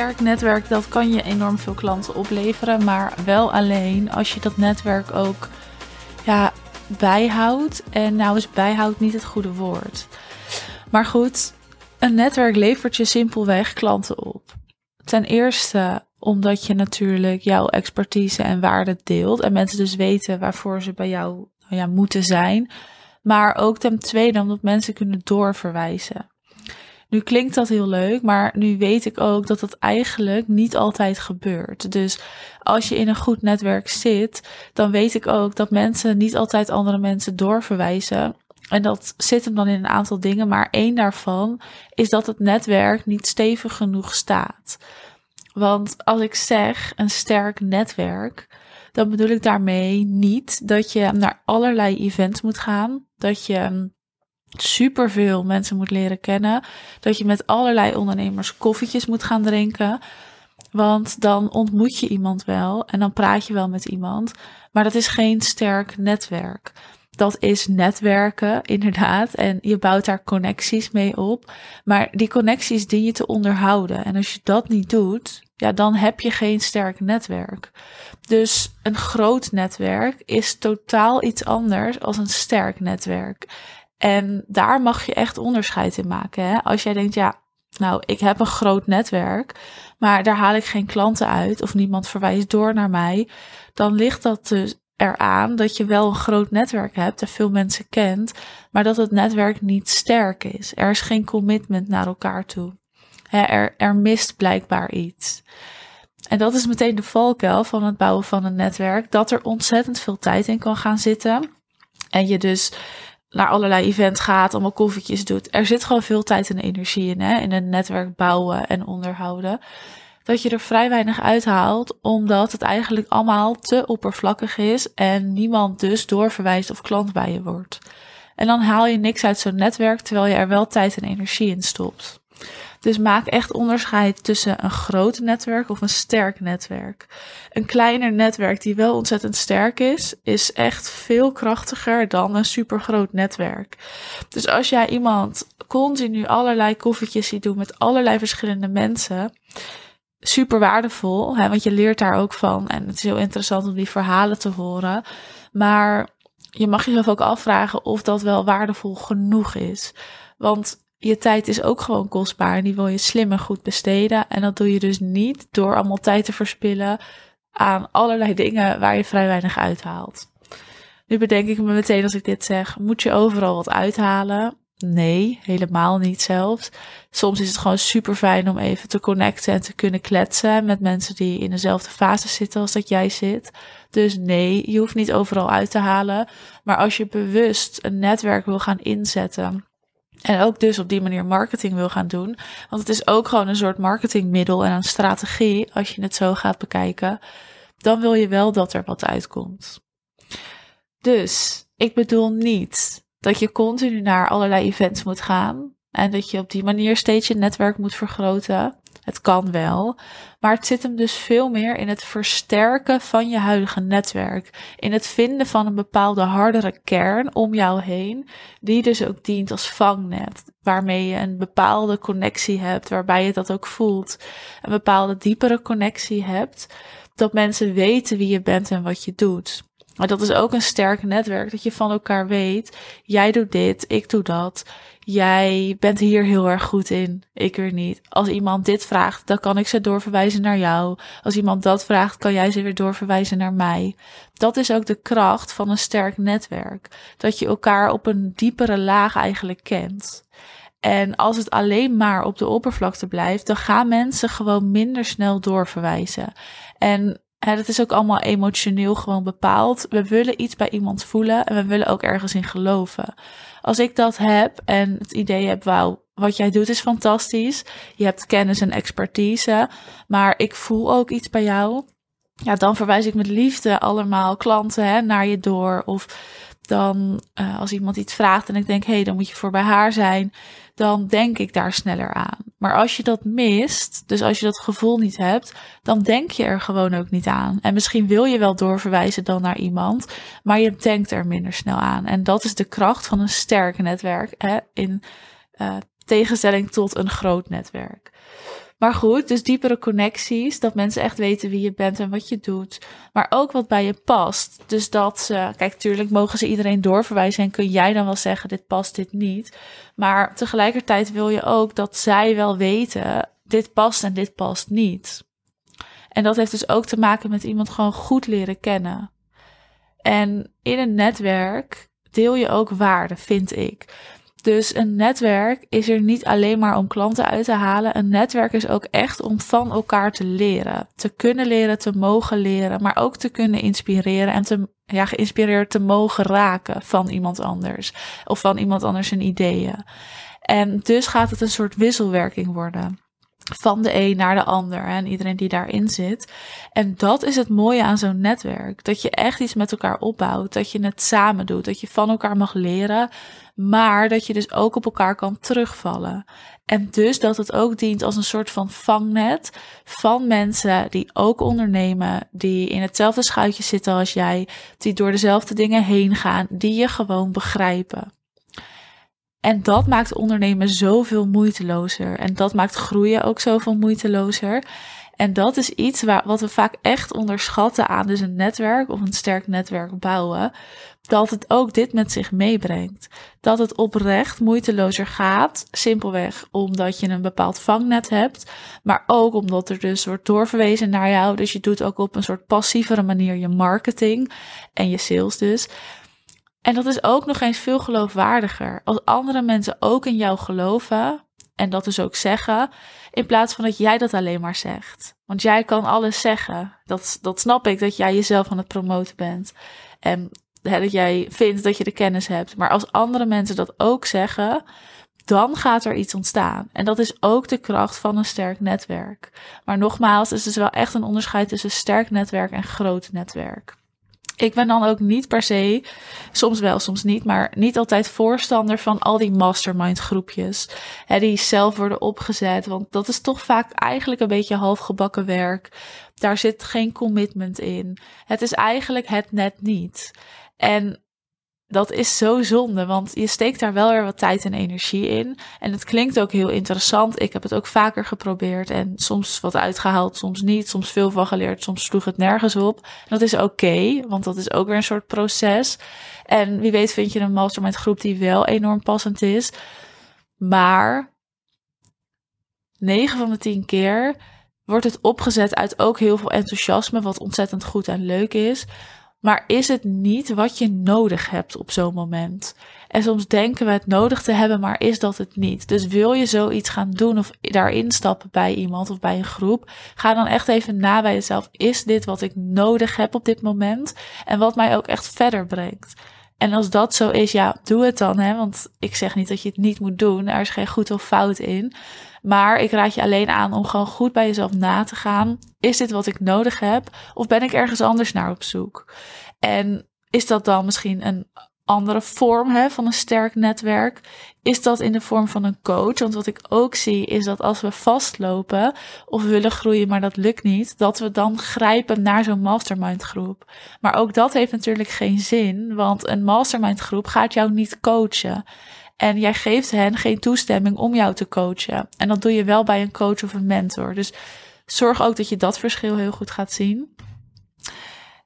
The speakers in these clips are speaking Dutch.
sterk netwerk, dat kan je enorm veel klanten opleveren. Maar wel alleen als je dat netwerk ook ja, bijhoudt. En nou is bijhoudt niet het goede woord. Maar goed, een netwerk levert je simpelweg klanten op. Ten eerste omdat je natuurlijk jouw expertise en waarde deelt. En mensen dus weten waarvoor ze bij jou nou ja, moeten zijn. Maar ook ten tweede omdat mensen kunnen doorverwijzen. Nu klinkt dat heel leuk, maar nu weet ik ook dat dat eigenlijk niet altijd gebeurt. Dus als je in een goed netwerk zit, dan weet ik ook dat mensen niet altijd andere mensen doorverwijzen. En dat zit hem dan in een aantal dingen, maar één daarvan is dat het netwerk niet stevig genoeg staat. Want als ik zeg een sterk netwerk, dan bedoel ik daarmee niet dat je naar allerlei events moet gaan, dat je superveel mensen moet leren kennen, dat je met allerlei ondernemers koffietjes moet gaan drinken. Want dan ontmoet je iemand wel en dan praat je wel met iemand, maar dat is geen sterk netwerk. Dat is netwerken, inderdaad. En je bouwt daar connecties mee op. Maar die connecties dien je te onderhouden. En als je dat niet doet, ja, dan heb je geen sterk netwerk. Dus een groot netwerk is totaal iets anders als een sterk netwerk. En daar mag je echt onderscheid in maken. Hè? Als jij denkt, ja, nou, ik heb een groot netwerk, maar daar haal ik geen klanten uit of niemand verwijst door naar mij, dan ligt dat dus eraan dat je wel een groot netwerk hebt en veel mensen kent, maar dat het netwerk niet sterk is. Er is geen commitment naar elkaar toe. er, er mist blijkbaar iets. En dat is meteen de valkuil van het bouwen van een netwerk, dat er ontzettend veel tijd in kan gaan zitten. En je dus naar allerlei events gaat, allemaal koffietjes doet. Er zit gewoon veel tijd en energie in, hè, in een netwerk bouwen en onderhouden. Dat je er vrij weinig uithaalt, omdat het eigenlijk allemaal te oppervlakkig is en niemand dus doorverwijst of klant bij je wordt. En dan haal je niks uit zo'n netwerk, terwijl je er wel tijd en energie in stopt. Dus maak echt onderscheid tussen een groot netwerk of een sterk netwerk. Een kleiner netwerk die wel ontzettend sterk is, is echt veel krachtiger dan een supergroot netwerk. Dus als jij iemand continu allerlei koffietjes ziet doen met allerlei verschillende mensen, super waardevol, hè, want je leert daar ook van. En het is heel interessant om die verhalen te horen. Maar je mag jezelf ook afvragen of dat wel waardevol genoeg is. Want je tijd is ook gewoon kostbaar en die wil je slim en goed besteden. En dat doe je dus niet door allemaal tijd te verspillen aan allerlei dingen waar je vrij weinig uithaalt. Nu bedenk ik me meteen als ik dit zeg, moet je overal wat uithalen? Nee, helemaal niet zelfs. Soms is het gewoon super fijn om even te connecten en te kunnen kletsen met mensen die in dezelfde fase zitten als dat jij zit. Dus nee, je hoeft niet overal uit te halen. Maar als je bewust een netwerk wil gaan inzetten en ook dus op die manier marketing wil gaan doen. Want het is ook gewoon een soort marketingmiddel en een strategie, als je het zo gaat bekijken. Dan wil je wel dat er wat uitkomt. Dus ik bedoel niet dat je continu naar allerlei events moet gaan. En dat je op die manier steeds je netwerk moet vergroten. Het kan wel, maar het zit hem dus veel meer in het versterken van je huidige netwerk. In het vinden van een bepaalde hardere kern om jou heen, die dus ook dient als vangnet. Waarmee je een bepaalde connectie hebt, waarbij je dat ook voelt. Een bepaalde diepere connectie hebt, dat mensen weten wie je bent en wat je doet. Maar dat is ook een sterk netwerk, dat je van elkaar weet, jij doet dit, ik doe dat. Jij bent hier heel erg goed in, ik weer niet. Als iemand dit vraagt, dan kan ik ze doorverwijzen naar jou. Als iemand dat vraagt, kan jij ze weer doorverwijzen naar mij. Dat is ook de kracht van een sterk netwerk. Dat je elkaar op een diepere laag eigenlijk kent. En als het alleen maar op de oppervlakte blijft, dan gaan mensen gewoon minder snel doorverwijzen. En en dat is ook allemaal emotioneel gewoon bepaald. We willen iets bij iemand voelen en we willen ook ergens in geloven. Als ik dat heb en het idee heb, wauw, wat jij doet is fantastisch. Je hebt kennis en expertise, maar ik voel ook iets bij jou. Ja, dan verwijs ik met liefde allemaal klanten hè, naar je door. Of dan uh, als iemand iets vraagt en ik denk, hé, hey, dan moet je voor bij haar zijn, dan denk ik daar sneller aan. Maar als je dat mist, dus als je dat gevoel niet hebt, dan denk je er gewoon ook niet aan. En misschien wil je wel doorverwijzen dan naar iemand, maar je denkt er minder snel aan. En dat is de kracht van een sterk netwerk, hè, in uh, tegenstelling tot een groot netwerk. Maar goed, dus diepere connecties, dat mensen echt weten wie je bent en wat je doet. Maar ook wat bij je past. Dus dat ze, kijk, tuurlijk mogen ze iedereen doorverwijzen en kun jij dan wel zeggen, dit past, dit niet. Maar tegelijkertijd wil je ook dat zij wel weten, dit past en dit past niet. En dat heeft dus ook te maken met iemand gewoon goed leren kennen. En in een netwerk deel je ook waarde, vind ik. Dus een netwerk is er niet alleen maar om klanten uit te halen. Een netwerk is ook echt om van elkaar te leren. Te kunnen leren, te mogen leren, maar ook te kunnen inspireren en te, ja, geïnspireerd te mogen raken van iemand anders. Of van iemand anders zijn ideeën. En dus gaat het een soort wisselwerking worden van de een naar de ander en iedereen die daarin zit. En dat is het mooie aan zo'n netwerk. Dat je echt iets met elkaar opbouwt, dat je het samen doet, dat je van elkaar mag leren, maar dat je dus ook op elkaar kan terugvallen. En dus dat het ook dient als een soort van vangnet van mensen die ook ondernemen, die in hetzelfde schuitje zitten als jij, die door dezelfde dingen heen gaan, die je gewoon begrijpen. En dat maakt ondernemen zoveel moeitelozer. En dat maakt groeien ook zoveel moeitelozer. En dat is iets waar, wat we vaak echt onderschatten aan dus een netwerk of een sterk netwerk bouwen. Dat het ook dit met zich meebrengt. Dat het oprecht moeitelozer gaat. Simpelweg omdat je een bepaald vangnet hebt. Maar ook omdat er dus wordt doorverwezen naar jou. Dus je doet ook op een soort passievere manier je marketing en je sales dus. En dat is ook nog eens veel geloofwaardiger. Als andere mensen ook in jou geloven en dat dus ook zeggen, in plaats van dat jij dat alleen maar zegt. Want jij kan alles zeggen. Dat, dat snap ik, dat jij jezelf aan het promoten bent. En hè, dat jij vindt dat je de kennis hebt. Maar als andere mensen dat ook zeggen, dan gaat er iets ontstaan. En dat is ook de kracht van een sterk netwerk. Maar nogmaals, het is dus wel echt een onderscheid tussen sterk netwerk en groot netwerk. Ik ben dan ook niet per se, soms wel, soms niet, maar niet altijd voorstander van al die mastermind groepjes. Hè, die zelf worden opgezet, want dat is toch vaak eigenlijk een beetje halfgebakken werk. Daar zit geen commitment in. Het is eigenlijk het net niet. En dat is zo zonde, want je steekt daar wel weer wat tijd en energie in. En het klinkt ook heel interessant. Ik heb het ook vaker geprobeerd en soms wat uitgehaald, soms niet. Soms veel van geleerd, soms sloeg het nergens op. Dat is oké, want dat is ook weer een soort proces. En wie weet vind je een mastermind groep die wel enorm passend is. Maar 9 van de 10 keer wordt het opgezet uit ook heel veel enthousiasme, wat ontzettend goed en leuk is. Maar is het niet wat je nodig hebt op zo'n moment? En soms denken we het nodig te hebben, maar is dat het niet? Dus wil je zoiets gaan doen of daarin stappen bij iemand of bij een groep? Ga dan echt even na bij jezelf. Is dit wat ik nodig heb op dit moment? En wat mij ook echt verder brengt? En als dat zo is, ja, doe het dan. Hè? Want ik zeg niet dat je het niet moet doen. Er is geen goed of fout in. Maar ik raad je alleen aan om gewoon goed bij jezelf na te gaan. Is dit wat ik nodig heb? Of ben ik ergens anders naar op zoek? En is dat dan misschien een andere vorm hè, van een sterk netwerk? Is dat in de vorm van een coach? Want wat ik ook zie is dat als we vastlopen of willen groeien, maar dat lukt niet, dat we dan grijpen naar zo'n mastermind groep. Maar ook dat heeft natuurlijk geen zin, want een mastermind groep gaat jou niet coachen. En jij geeft hen geen toestemming om jou te coachen. En dat doe je wel bij een coach of een mentor. Dus zorg ook dat je dat verschil heel goed gaat zien.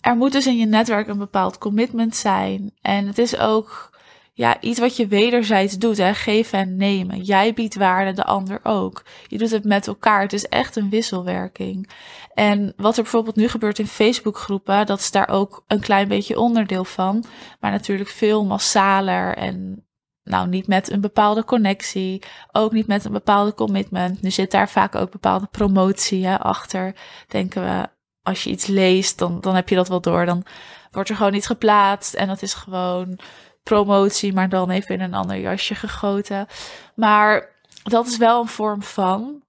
Er moet dus in je netwerk een bepaald commitment zijn. En het is ook ja, iets wat je wederzijds doet, hè? geven en nemen. Jij biedt waarde, de ander ook. Je doet het met elkaar. Het is echt een wisselwerking. En wat er bijvoorbeeld nu gebeurt in Facebookgroepen, dat is daar ook een klein beetje onderdeel van. Maar natuurlijk veel massaler en nou, niet met een bepaalde connectie, ook niet met een bepaalde commitment. Nu zit daar vaak ook bepaalde promotie hè, achter. Denken we, als je iets leest, dan, dan heb je dat wel door. Dan wordt er gewoon iets geplaatst en dat is gewoon promotie, maar dan even in een ander jasje gegoten. Maar dat is wel een vorm van.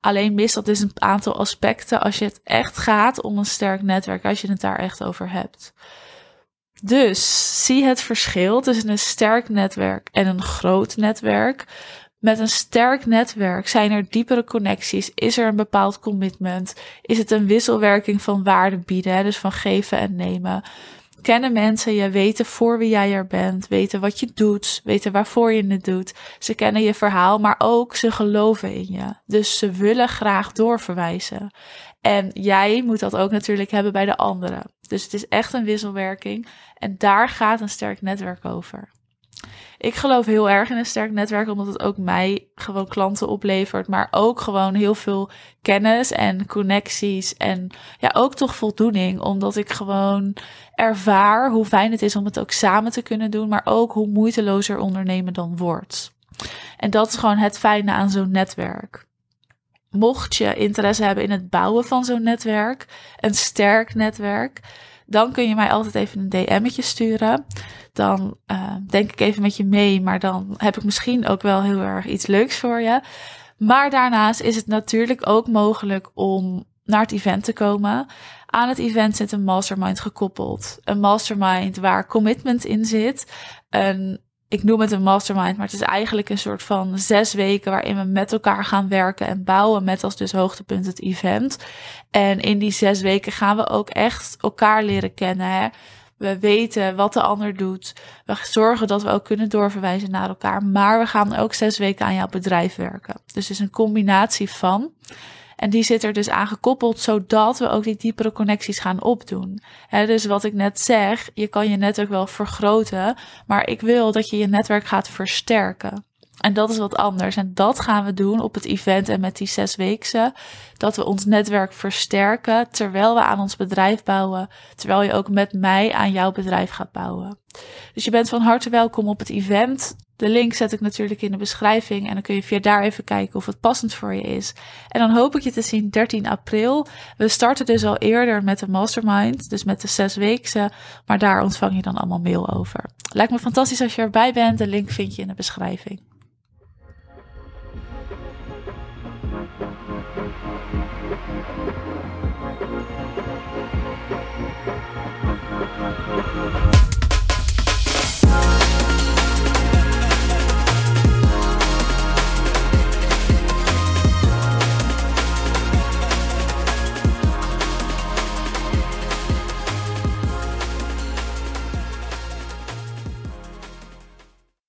Alleen mist dat dus een aantal aspecten als je het echt gaat om een sterk netwerk, als je het daar echt over hebt. Dus zie het verschil tussen een sterk netwerk en een groot netwerk. Met een sterk netwerk zijn er diepere connecties, is er een bepaald commitment, is het een wisselwerking van waarde bieden, dus van geven en nemen. kennen mensen je, weten voor wie jij er bent, weten wat je doet, weten waarvoor je het doet. Ze kennen je verhaal, maar ook ze geloven in je. Dus ze willen graag doorverwijzen. En jij moet dat ook natuurlijk hebben bij de anderen. Dus het is echt een wisselwerking. En daar gaat een sterk netwerk over. Ik geloof heel erg in een sterk netwerk, omdat het ook mij gewoon klanten oplevert, maar ook gewoon heel veel kennis en connecties en ja, ook toch voldoening, omdat ik gewoon ervaar hoe fijn het is om het ook samen te kunnen doen, maar ook hoe moeitelozer ondernemen dan wordt. En dat is gewoon het fijne aan zo'n netwerk. Mocht je interesse hebben in het bouwen van zo'n netwerk, een sterk netwerk, dan kun je mij altijd even een DM'tje sturen. Dan uh, denk ik even met je mee, maar dan heb ik misschien ook wel heel erg iets leuks voor je. Maar daarnaast is het natuurlijk ook mogelijk om naar het event te komen. Aan het event zit een mastermind gekoppeld. Een mastermind waar commitment in zit. Een ik noem het een mastermind, maar het is eigenlijk een soort van zes weken waarin we met elkaar gaan werken en bouwen met als dus hoogtepunt het event. En in die zes weken gaan we ook echt elkaar leren kennen. Hè? We weten wat de ander doet. We zorgen dat we ook kunnen doorverwijzen naar elkaar. Maar we gaan ook zes weken aan jouw bedrijf werken. Dus het is een combinatie van. En die zit er dus aan gekoppeld, zodat we ook die diepere connecties gaan opdoen. dus wat ik net zeg, je kan je netwerk wel vergroten, maar ik wil dat je je netwerk gaat versterken. En dat is wat anders. En dat gaan we doen op het event en met die zes weken. Dat we ons netwerk versterken terwijl we aan ons bedrijf bouwen. Terwijl je ook met mij aan jouw bedrijf gaat bouwen. Dus je bent van harte welkom op het event. De link zet ik natuurlijk in de beschrijving en dan kun je via daar even kijken of het passend voor je is. En dan hoop ik je te zien 13 april. We starten dus al eerder met de mastermind, dus met de zes weken, maar daar ontvang je dan allemaal mail over. Lijkt me fantastisch als je erbij bent. De link vind je in de beschrijving.